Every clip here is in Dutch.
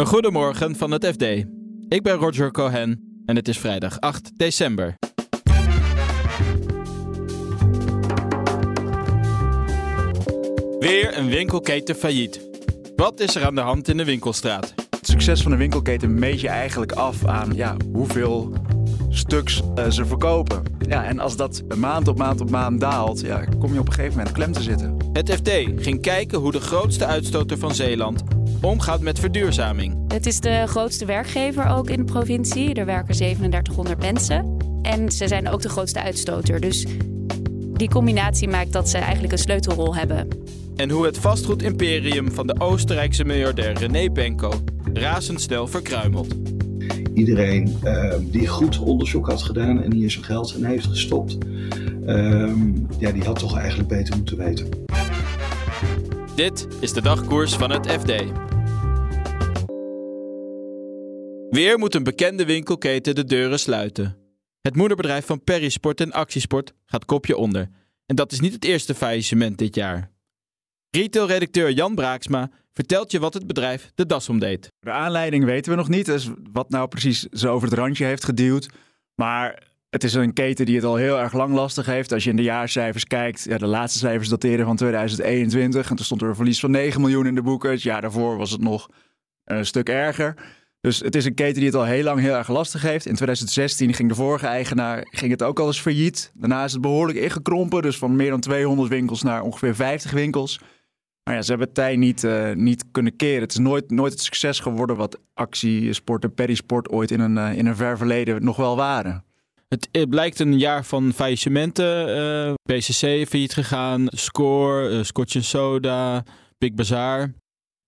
Een goedemorgen van het FD. Ik ben Roger Cohen en het is vrijdag 8 december. Weer een winkelketen failliet. Wat is er aan de hand in de winkelstraat? Het succes van een winkelketen meet je eigenlijk af aan ja, hoeveel stuks uh, ze verkopen. Ja, en als dat maand op maand op maand daalt, ja, kom je op een gegeven moment klem te zitten. Het FD ging kijken hoe de grootste uitstoter van Zeeland omgaat met verduurzaming. Het is de grootste werkgever ook in de provincie. Er werken 3700 mensen. En ze zijn ook de grootste uitstoter. Dus die combinatie maakt dat ze eigenlijk een sleutelrol hebben. En hoe het vastgoedimperium van de Oostenrijkse miljardair René Benko razendsnel verkruimelt. Iedereen uh, die goed onderzoek had gedaan en hier zijn geld in heeft gestopt, uh, ja, die had toch eigenlijk beter moeten weten. Dit is de dagkoers van het FD. Weer moet een bekende winkelketen de deuren sluiten. Het moederbedrijf van Perisport en Actiesport gaat kopje onder. En dat is niet het eerste faillissement dit jaar. Retail-redacteur Jan Braaksma vertelt je wat het bedrijf de das omdeed. De aanleiding weten we nog niet, dus wat nou precies ze over het randje heeft geduwd. Maar het is een keten die het al heel erg lang lastig heeft. Als je in de jaarcijfers kijkt, ja, de laatste cijfers dateren van 2021. En toen stond er een verlies van 9 miljoen in de boeken. Het jaar daarvoor was het nog een stuk erger. Dus het is een keten die het al heel lang heel erg lastig heeft. In 2016 ging de vorige eigenaar ging het ook al eens failliet. Daarna is het behoorlijk ingekrompen. Dus van meer dan 200 winkels naar ongeveer 50 winkels. Maar ja, ze hebben het tij niet, uh, niet kunnen keren. Het is nooit, nooit het succes geworden wat actie, sport en perisport ooit in een, uh, in een ver verleden nog wel waren. Het blijkt een jaar van faillissementen. Uh, PCC failliet gegaan, Score, uh, Scotch Soda, Big Bazaar.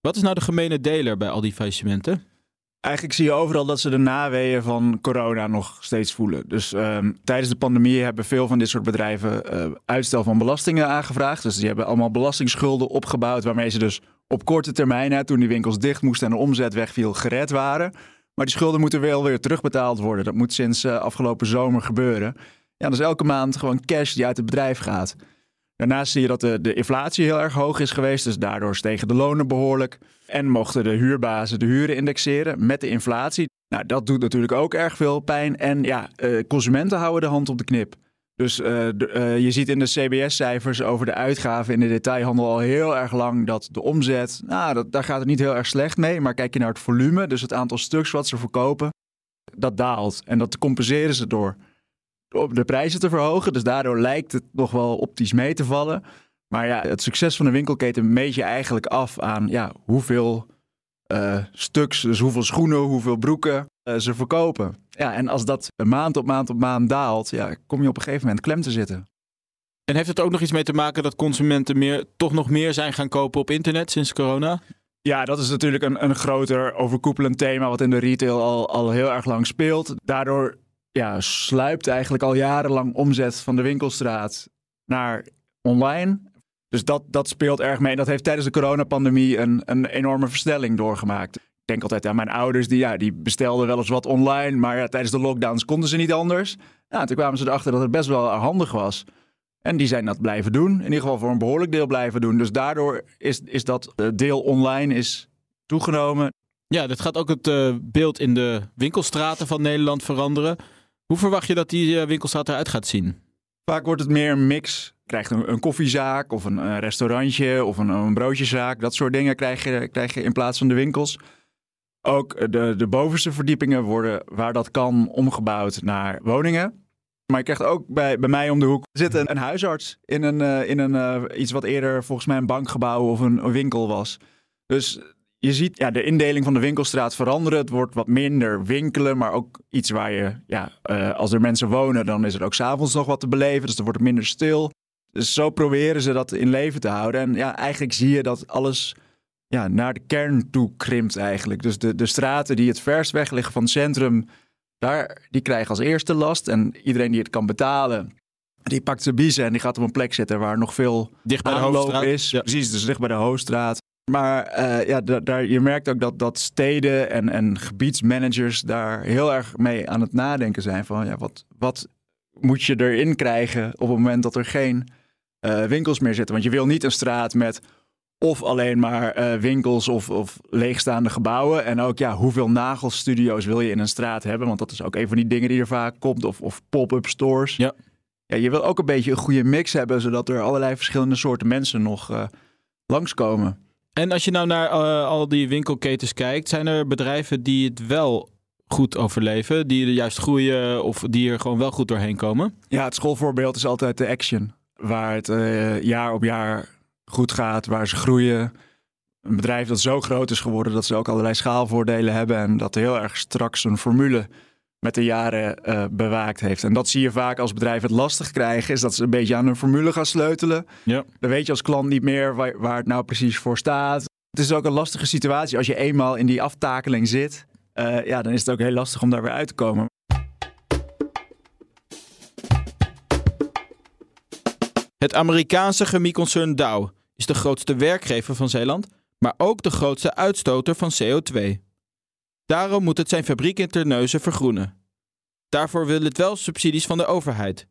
Wat is nou de gemene deler bij al die faillissementen? Eigenlijk zie je overal dat ze de naweeën van corona nog steeds voelen. Dus um, tijdens de pandemie hebben veel van dit soort bedrijven uh, uitstel van belastingen aangevraagd. Dus die hebben allemaal belastingsschulden opgebouwd, waarmee ze dus op korte termijn, toen die winkels dicht moesten en de omzet wegviel, gered waren. Maar die schulden moeten wel weer terugbetaald worden. Dat moet sinds uh, afgelopen zomer gebeuren. Ja, dat is elke maand gewoon cash die uit het bedrijf gaat. Daarnaast zie je dat de, de inflatie heel erg hoog is geweest, dus daardoor stegen de lonen behoorlijk. En mochten de huurbazen de huren indexeren met de inflatie. Nou, dat doet natuurlijk ook erg veel pijn. En ja, uh, consumenten houden de hand op de knip. Dus de, uh, je ziet in de CBS-cijfers over de uitgaven in de detailhandel al heel erg lang dat de omzet, nou, dat, daar gaat het niet heel erg slecht mee. Maar kijk je naar het volume, dus het aantal stuks wat ze verkopen, dat daalt. En dat compenseren ze door de prijzen te verhogen. Dus daardoor lijkt het nog wel optisch mee te vallen. Maar ja, het succes van een winkelketen meet je eigenlijk af aan ja, hoeveel stuks, dus hoeveel schoenen, hoeveel broeken uh, ze verkopen. Ja, en als dat maand op maand op maand daalt, ja, kom je op een gegeven moment klem te zitten. En heeft het ook nog iets mee te maken dat consumenten meer, toch nog meer zijn gaan kopen op internet sinds corona? Ja, dat is natuurlijk een, een groter overkoepelend thema wat in de retail al, al heel erg lang speelt. Daardoor ja, sluipt eigenlijk al jarenlang omzet van de winkelstraat naar online. Dus dat, dat speelt erg mee. En dat heeft tijdens de coronapandemie een, een enorme versnelling doorgemaakt. Ik denk altijd aan mijn ouders, die, ja, die bestelden wel eens wat online. Maar ja, tijdens de lockdowns konden ze niet anders. Ja, toen kwamen ze erachter dat het best wel handig was. En die zijn dat blijven doen. In ieder geval voor een behoorlijk deel blijven doen. Dus daardoor is, is dat deel online is toegenomen. Ja, dit gaat ook het uh, beeld in de winkelstraten van Nederland veranderen. Hoe verwacht je dat die uh, winkelstraat eruit gaat zien? Vaak wordt het meer een mix. Krijgt een, koffiezaak of een, restaurantje of een, een broodjeszaak. Dat soort dingen krijg je, krijg je in plaats van de winkels. Ook de, de bovenste verdiepingen worden, waar dat kan, omgebouwd naar woningen. Maar je krijgt ook bij, bij mij om de hoek zit een, een huisarts in, een, uh, in een, uh, iets wat eerder volgens mij een bankgebouw of een winkel was. Dus je ziet ja, de indeling van de winkelstraat veranderen. Het wordt wat minder winkelen, maar ook iets waar je, ja, uh, als er mensen wonen, dan is er ook s'avonds nog wat te beleven. Dus dan wordt het minder stil. Dus zo proberen ze dat in leven te houden. En ja, eigenlijk zie je dat alles ja, naar de kern toe krimpt eigenlijk. Dus de, de straten die het verst weg liggen van het centrum, daar, die krijgen als eerste last. En iedereen die het kan betalen, die pakt zijn biezen en die gaat op een plek zitten waar nog veel dicht bij de hoofdstraat is. Ja. Precies, dus dicht bij de hoofdstraat. Maar uh, ja, daar, je merkt ook dat, dat steden en, en gebiedsmanagers daar heel erg mee aan het nadenken zijn. Van ja, wat, wat moet je erin krijgen op het moment dat er geen uh, winkels meer zitten? Want je wil niet een straat met of alleen maar eh, winkels of, of leegstaande gebouwen. En ook ja, hoeveel nagelstudio's wil je in een straat hebben? Want dat is ook een van die dingen die er vaak komt. Of, of pop-up stores. Ja. ja. Je wil ook een beetje een goede mix hebben, zodat er allerlei verschillende soorten mensen nog langskomen. En als je nou naar uh, al die winkelketens kijkt, zijn er bedrijven die het wel goed overleven, die er juist groeien of die er gewoon wel goed doorheen komen? Ja, het schoolvoorbeeld is altijd de Action, waar het uh, jaar op jaar goed gaat, waar ze groeien. Een bedrijf dat zo groot is geworden dat ze ook allerlei schaalvoordelen hebben en dat heel erg straks een formule met de jaren uh, bewaakt heeft. En dat zie je vaak als bedrijven het lastig krijgen, is dat ze een beetje aan hun formule gaan sleutelen. Ja. Dan weet je als klant niet meer waar, waar het nou precies voor staat. Het is ook een lastige situatie als je eenmaal in die aftakeling zit. Uh, ja, dan is het ook heel lastig om daar weer uit te komen. Het Amerikaanse chemieconcern Dow is de grootste werkgever van Zeeland, maar ook de grootste uitstoter van CO2. Daarom moet het zijn fabriek in Terneuzen vergroenen. Daarvoor wil het wel subsidies van de overheid.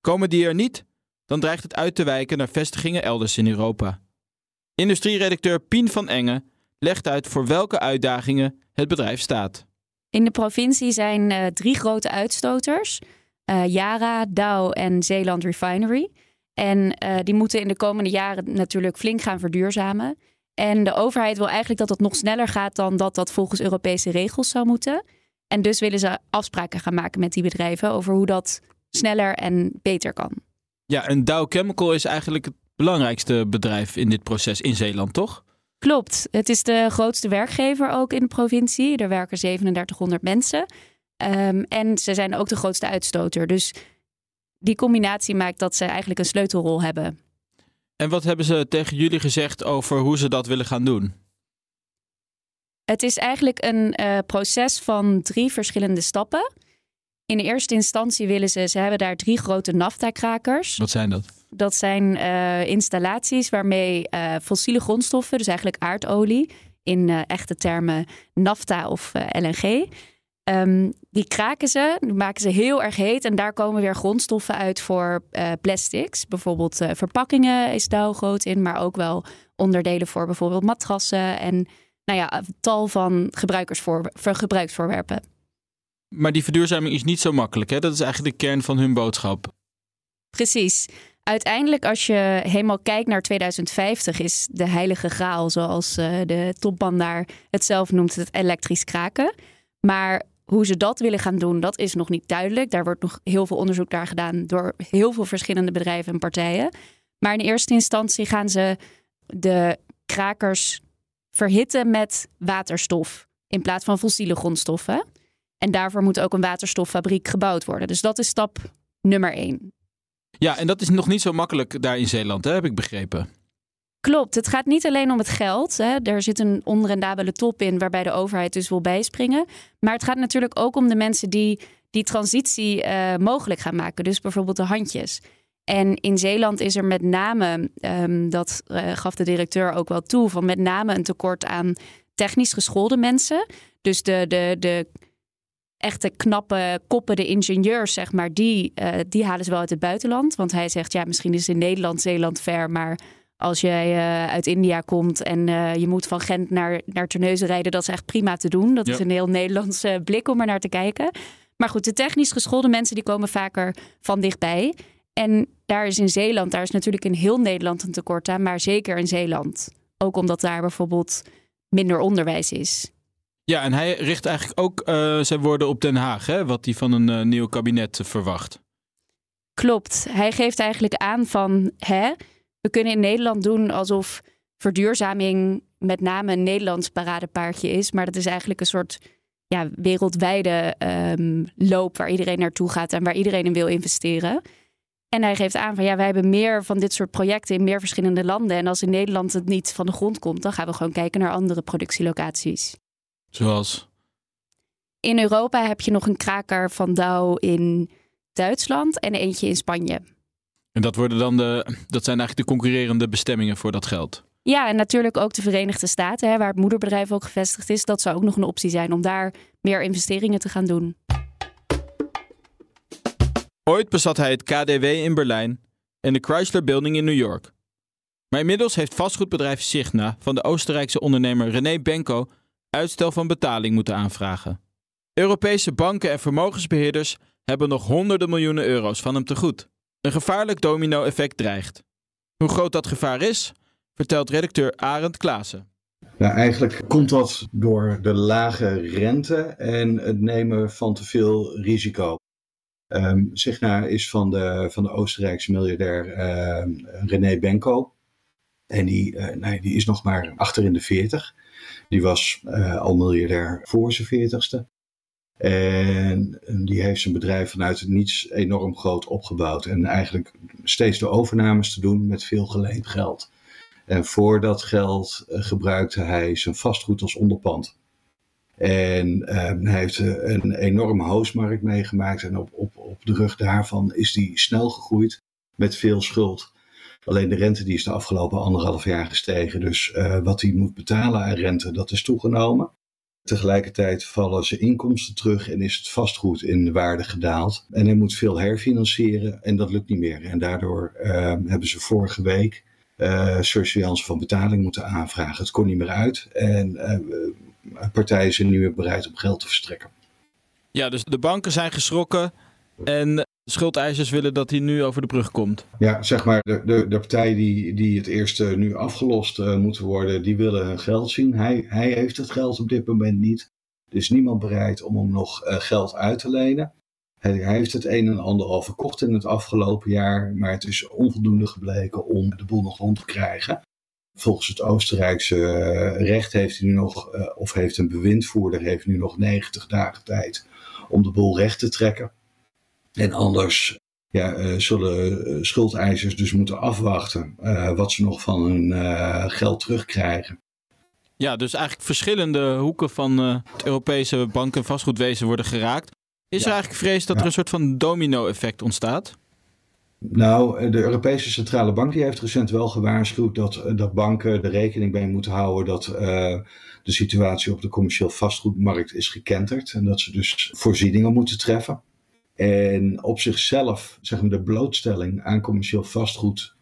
Komen die er niet, dan dreigt het uit te wijken naar vestigingen elders in Europa. Industrieredacteur Pien van Engen legt uit voor welke uitdagingen het bedrijf staat. In de provincie zijn uh, drie grote uitstoters: uh, Yara, Dow en Zeeland Refinery. En uh, die moeten in de komende jaren natuurlijk flink gaan verduurzamen. En de overheid wil eigenlijk dat het nog sneller gaat dan dat dat volgens Europese regels zou moeten. En dus willen ze afspraken gaan maken met die bedrijven over hoe dat sneller en beter kan. Ja, en Dow Chemical is eigenlijk het belangrijkste bedrijf in dit proces in Zeeland, toch? Klopt. Het is de grootste werkgever ook in de provincie. Er werken 3700 mensen. Um, en ze zijn ook de grootste uitstoter. Dus die combinatie maakt dat ze eigenlijk een sleutelrol hebben. En wat hebben ze tegen jullie gezegd over hoe ze dat willen gaan doen? Het is eigenlijk een uh, proces van drie verschillende stappen. In eerste instantie willen ze, ze hebben daar drie grote nafta-krakers. Wat zijn dat? Dat zijn uh, installaties waarmee uh, fossiele grondstoffen, dus eigenlijk aardolie, in echte termen nafta of LNG, Um, die kraken ze, die maken ze heel erg heet. En daar komen weer grondstoffen uit voor uh, plastics. Bijvoorbeeld uh, verpakkingen is daar groot in. Maar ook wel onderdelen voor bijvoorbeeld matrassen. En nou ja, tal van gebruikersvoor, gebruiksvoorwerpen. Maar die verduurzaming is niet zo makkelijk. Hè? Dat is eigenlijk de kern van hun boodschap. Precies. Uiteindelijk, als je helemaal kijkt naar 2050, is de heilige graal, zoals uh, de topman daar het zelf noemt, het elektrisch kraken. Maar hoe ze dat willen gaan doen, dat is nog niet duidelijk. Daar wordt nog heel veel onderzoek naar gedaan door heel veel verschillende bedrijven en partijen. Maar in eerste instantie gaan ze de krakers verhitten met waterstof in plaats van fossiele grondstoffen. En daarvoor moet ook een waterstoffabriek gebouwd worden. Dus dat is stap nummer één. Ja, en dat is nog niet zo makkelijk daar in Zeeland, hè, heb ik begrepen. Klopt, het gaat niet alleen om het geld. Hè. Er zit een onrendabele top in waarbij de overheid dus wil bijspringen. Maar het gaat natuurlijk ook om de mensen die die transitie uh, mogelijk gaan maken. Dus bijvoorbeeld de handjes. En in Zeeland is er met name, um, dat uh, gaf de directeur ook wel toe, van met name een tekort aan technisch geschoolde mensen. Dus de, de, de echte knappe koppen, de ingenieurs, zeg maar, die, uh, die halen ze wel uit het buitenland. Want hij zegt, ja, misschien is in Nederland Zeeland ver, maar als jij uh, uit India komt en uh, je moet van Gent naar, naar Terneuzen rijden, dat is echt prima te doen. Dat ja. is een heel Nederlandse blik om er naar te kijken. Maar goed, de technisch geschoolde mensen die komen vaker van dichtbij. En daar is in Zeeland, daar is natuurlijk in heel Nederland een tekort aan, maar zeker in Zeeland. Ook omdat daar bijvoorbeeld minder onderwijs is. Ja, en hij richt eigenlijk ook uh, zijn woorden op Den Haag, hè, wat hij van een nieuw kabinet verwacht. Klopt. Hij geeft eigenlijk aan van, hè, we kunnen in Nederland doen alsof verduurzaming met name een Nederlands paradepaardje is. Maar dat is eigenlijk een soort ja, wereldwijde um, loop waar iedereen naartoe gaat en waar iedereen in wil investeren. En hij geeft aan van ja, wij hebben meer van dit soort projecten in meer verschillende landen. En als in Nederland het niet van de grond komt, dan gaan we gewoon kijken naar andere productielocaties. Zoals? In Europa heb je nog een kraker van Dow in Duitsland en eentje in Spanje. En dat, worden dan de, dat zijn eigenlijk de concurrerende bestemmingen voor dat geld. Ja, en natuurlijk ook de Verenigde Staten, hè, waar het moederbedrijf ook gevestigd is. Dat zou ook nog een optie zijn om daar meer investeringen te gaan doen. Ooit bezat hij het KDW in Berlijn en de Chrysler Building in New York. Maar inmiddels heeft vastgoedbedrijf Signa van de Oostenrijkse ondernemer René Benko uitstel van betaling moeten aanvragen. Europese banken en vermogensbeheerders hebben nog honderden miljoenen euro's van hem te goed. Een gevaarlijk domino-effect dreigt. Hoe groot dat gevaar is, vertelt redacteur Arend Klaassen. Nou, eigenlijk komt dat door de lage rente en het nemen van te veel risico. Um, Signa is van de, van de Oostenrijkse miljardair uh, René Benko. En die, uh, nee, die is nog maar achter in de 40. Die was uh, al miljardair voor zijn 40ste. En die heeft zijn bedrijf vanuit het niets enorm groot opgebouwd. En eigenlijk steeds de overnames te doen met veel geleend geld. En voor dat geld uh, gebruikte hij zijn vastgoed als onderpand. En uh, hij heeft een enorme hoostmarkt meegemaakt. En op, op, op de rug daarvan is hij snel gegroeid met veel schuld. Alleen de rente die is de afgelopen anderhalf jaar gestegen. Dus uh, wat hij moet betalen aan rente, dat is toegenomen. Tegelijkertijd vallen zijn inkomsten terug en is het vastgoed in de waarde gedaald. En hij moet veel herfinancieren en dat lukt niet meer. En daardoor uh, hebben ze vorige week uh, surveillance van betaling moeten aanvragen. Het kon niet meer uit en uh, partijen zijn nu weer bereid om geld te verstrekken. Ja, dus de banken zijn geschrokken en schuldeisers willen dat hij nu over de brug komt. Ja, zeg maar, de, de, de partijen die, die het eerst nu afgelost uh, moeten worden, die willen hun geld zien. Hij, hij heeft het geld op dit moment niet. Er is niemand bereid om hem nog uh, geld uit te lenen. Hij, heeft het een en ander al verkocht in het afgelopen jaar, maar het is onvoldoende gebleken om de boel nog rond te krijgen. Volgens het Oostenrijkse recht heeft hij nu nog, of heeft een bewindvoerder, heeft nu nog 90 dagen tijd om de boel recht te trekken. En anders ja, uh, zullen schuldeisers dus moeten afwachten uh, wat ze nog van hun uh, geld terugkrijgen. Ja, dus eigenlijk verschillende hoeken van het Europese bank- en vastgoedwezen worden geraakt. Is ja. er eigenlijk vrees dat ja. er een soort van domino-effect ontstaat? Nou, de Europese Centrale Bank die heeft recent wel gewaarschuwd dat, dat banken er rekening mee moeten houden dat de situatie op de commercieel vastgoedmarkt is gekenterd. En dat ze dus voorzieningen moeten treffen. En op zichzelf, zeg maar, de blootstelling aan commercieel vastgoed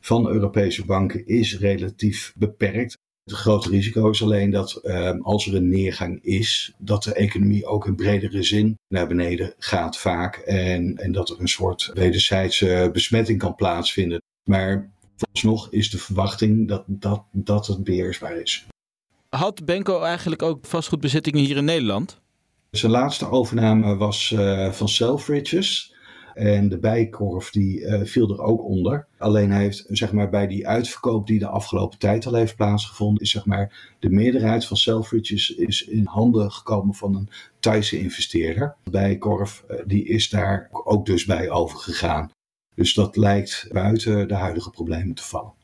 van Europese banken is relatief beperkt. Het grote risico is alleen dat eh, als er een neergang is, dat de economie ook in bredere zin naar beneden gaat vaak. En, en dat er een soort wederzijdse besmetting kan plaatsvinden. Maar vooralsnog is de verwachting dat, dat, dat het beheersbaar is. Had Benko eigenlijk ook vastgoedbezittingen hier in Nederland? Zijn laatste overname was uh, van Selfridges. En de bijkorf die uh, viel er ook onder. Alleen heeft zeg maar, bij die uitverkoop die de afgelopen tijd al heeft plaatsgevonden, is zeg maar, de meerderheid van Selfridges is in handen gekomen van een Thaise investeerder. De bijkorf uh, die is daar ook dus bij overgegaan. Dus dat lijkt buiten de huidige problemen te vallen.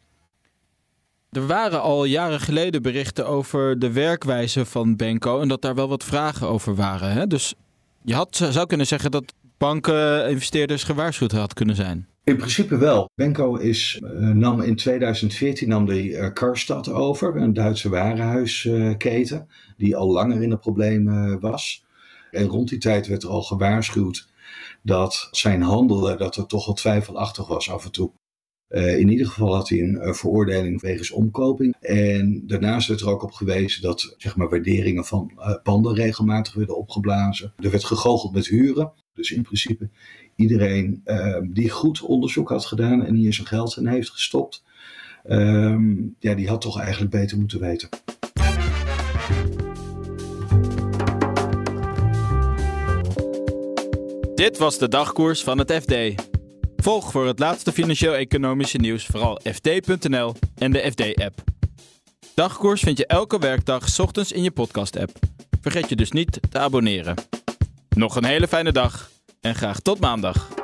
Er waren al jaren geleden berichten over de werkwijze van Benko en dat daar wel wat vragen over waren. Hè? Dus je had, zou kunnen zeggen dat banken, investeerders gewaarschuwd had kunnen zijn. In principe wel. Benko is, uh, nam in 2014 nam de uh, Karstad over, een Duitse warenhuisketen, die al langer in de problemen was. En rond die tijd werd er al gewaarschuwd dat zijn handelen, dat er toch wel twijfelachtig was af en toe. Uh, in ieder geval had hij een uh, veroordeling wegens omkoping. En daarnaast werd er ook op gewezen dat zeg maar, waarderingen van uh, panden regelmatig werden opgeblazen. Er werd gegoocheld met huren. Dus in principe iedereen ehm, die goed onderzoek had gedaan en hier zijn geld in heeft gestopt, ehm, ja, die had toch eigenlijk beter moeten weten. Dit was de dagkoers van het FD. Volg voor het laatste financieel-economische nieuws vooral FD.nl en de FD-app. Dagkoers vind je elke werkdag ochtends in je podcast-app. Vergeet je dus niet te abonneren. Nog een hele fijne dag en graag tot maandag.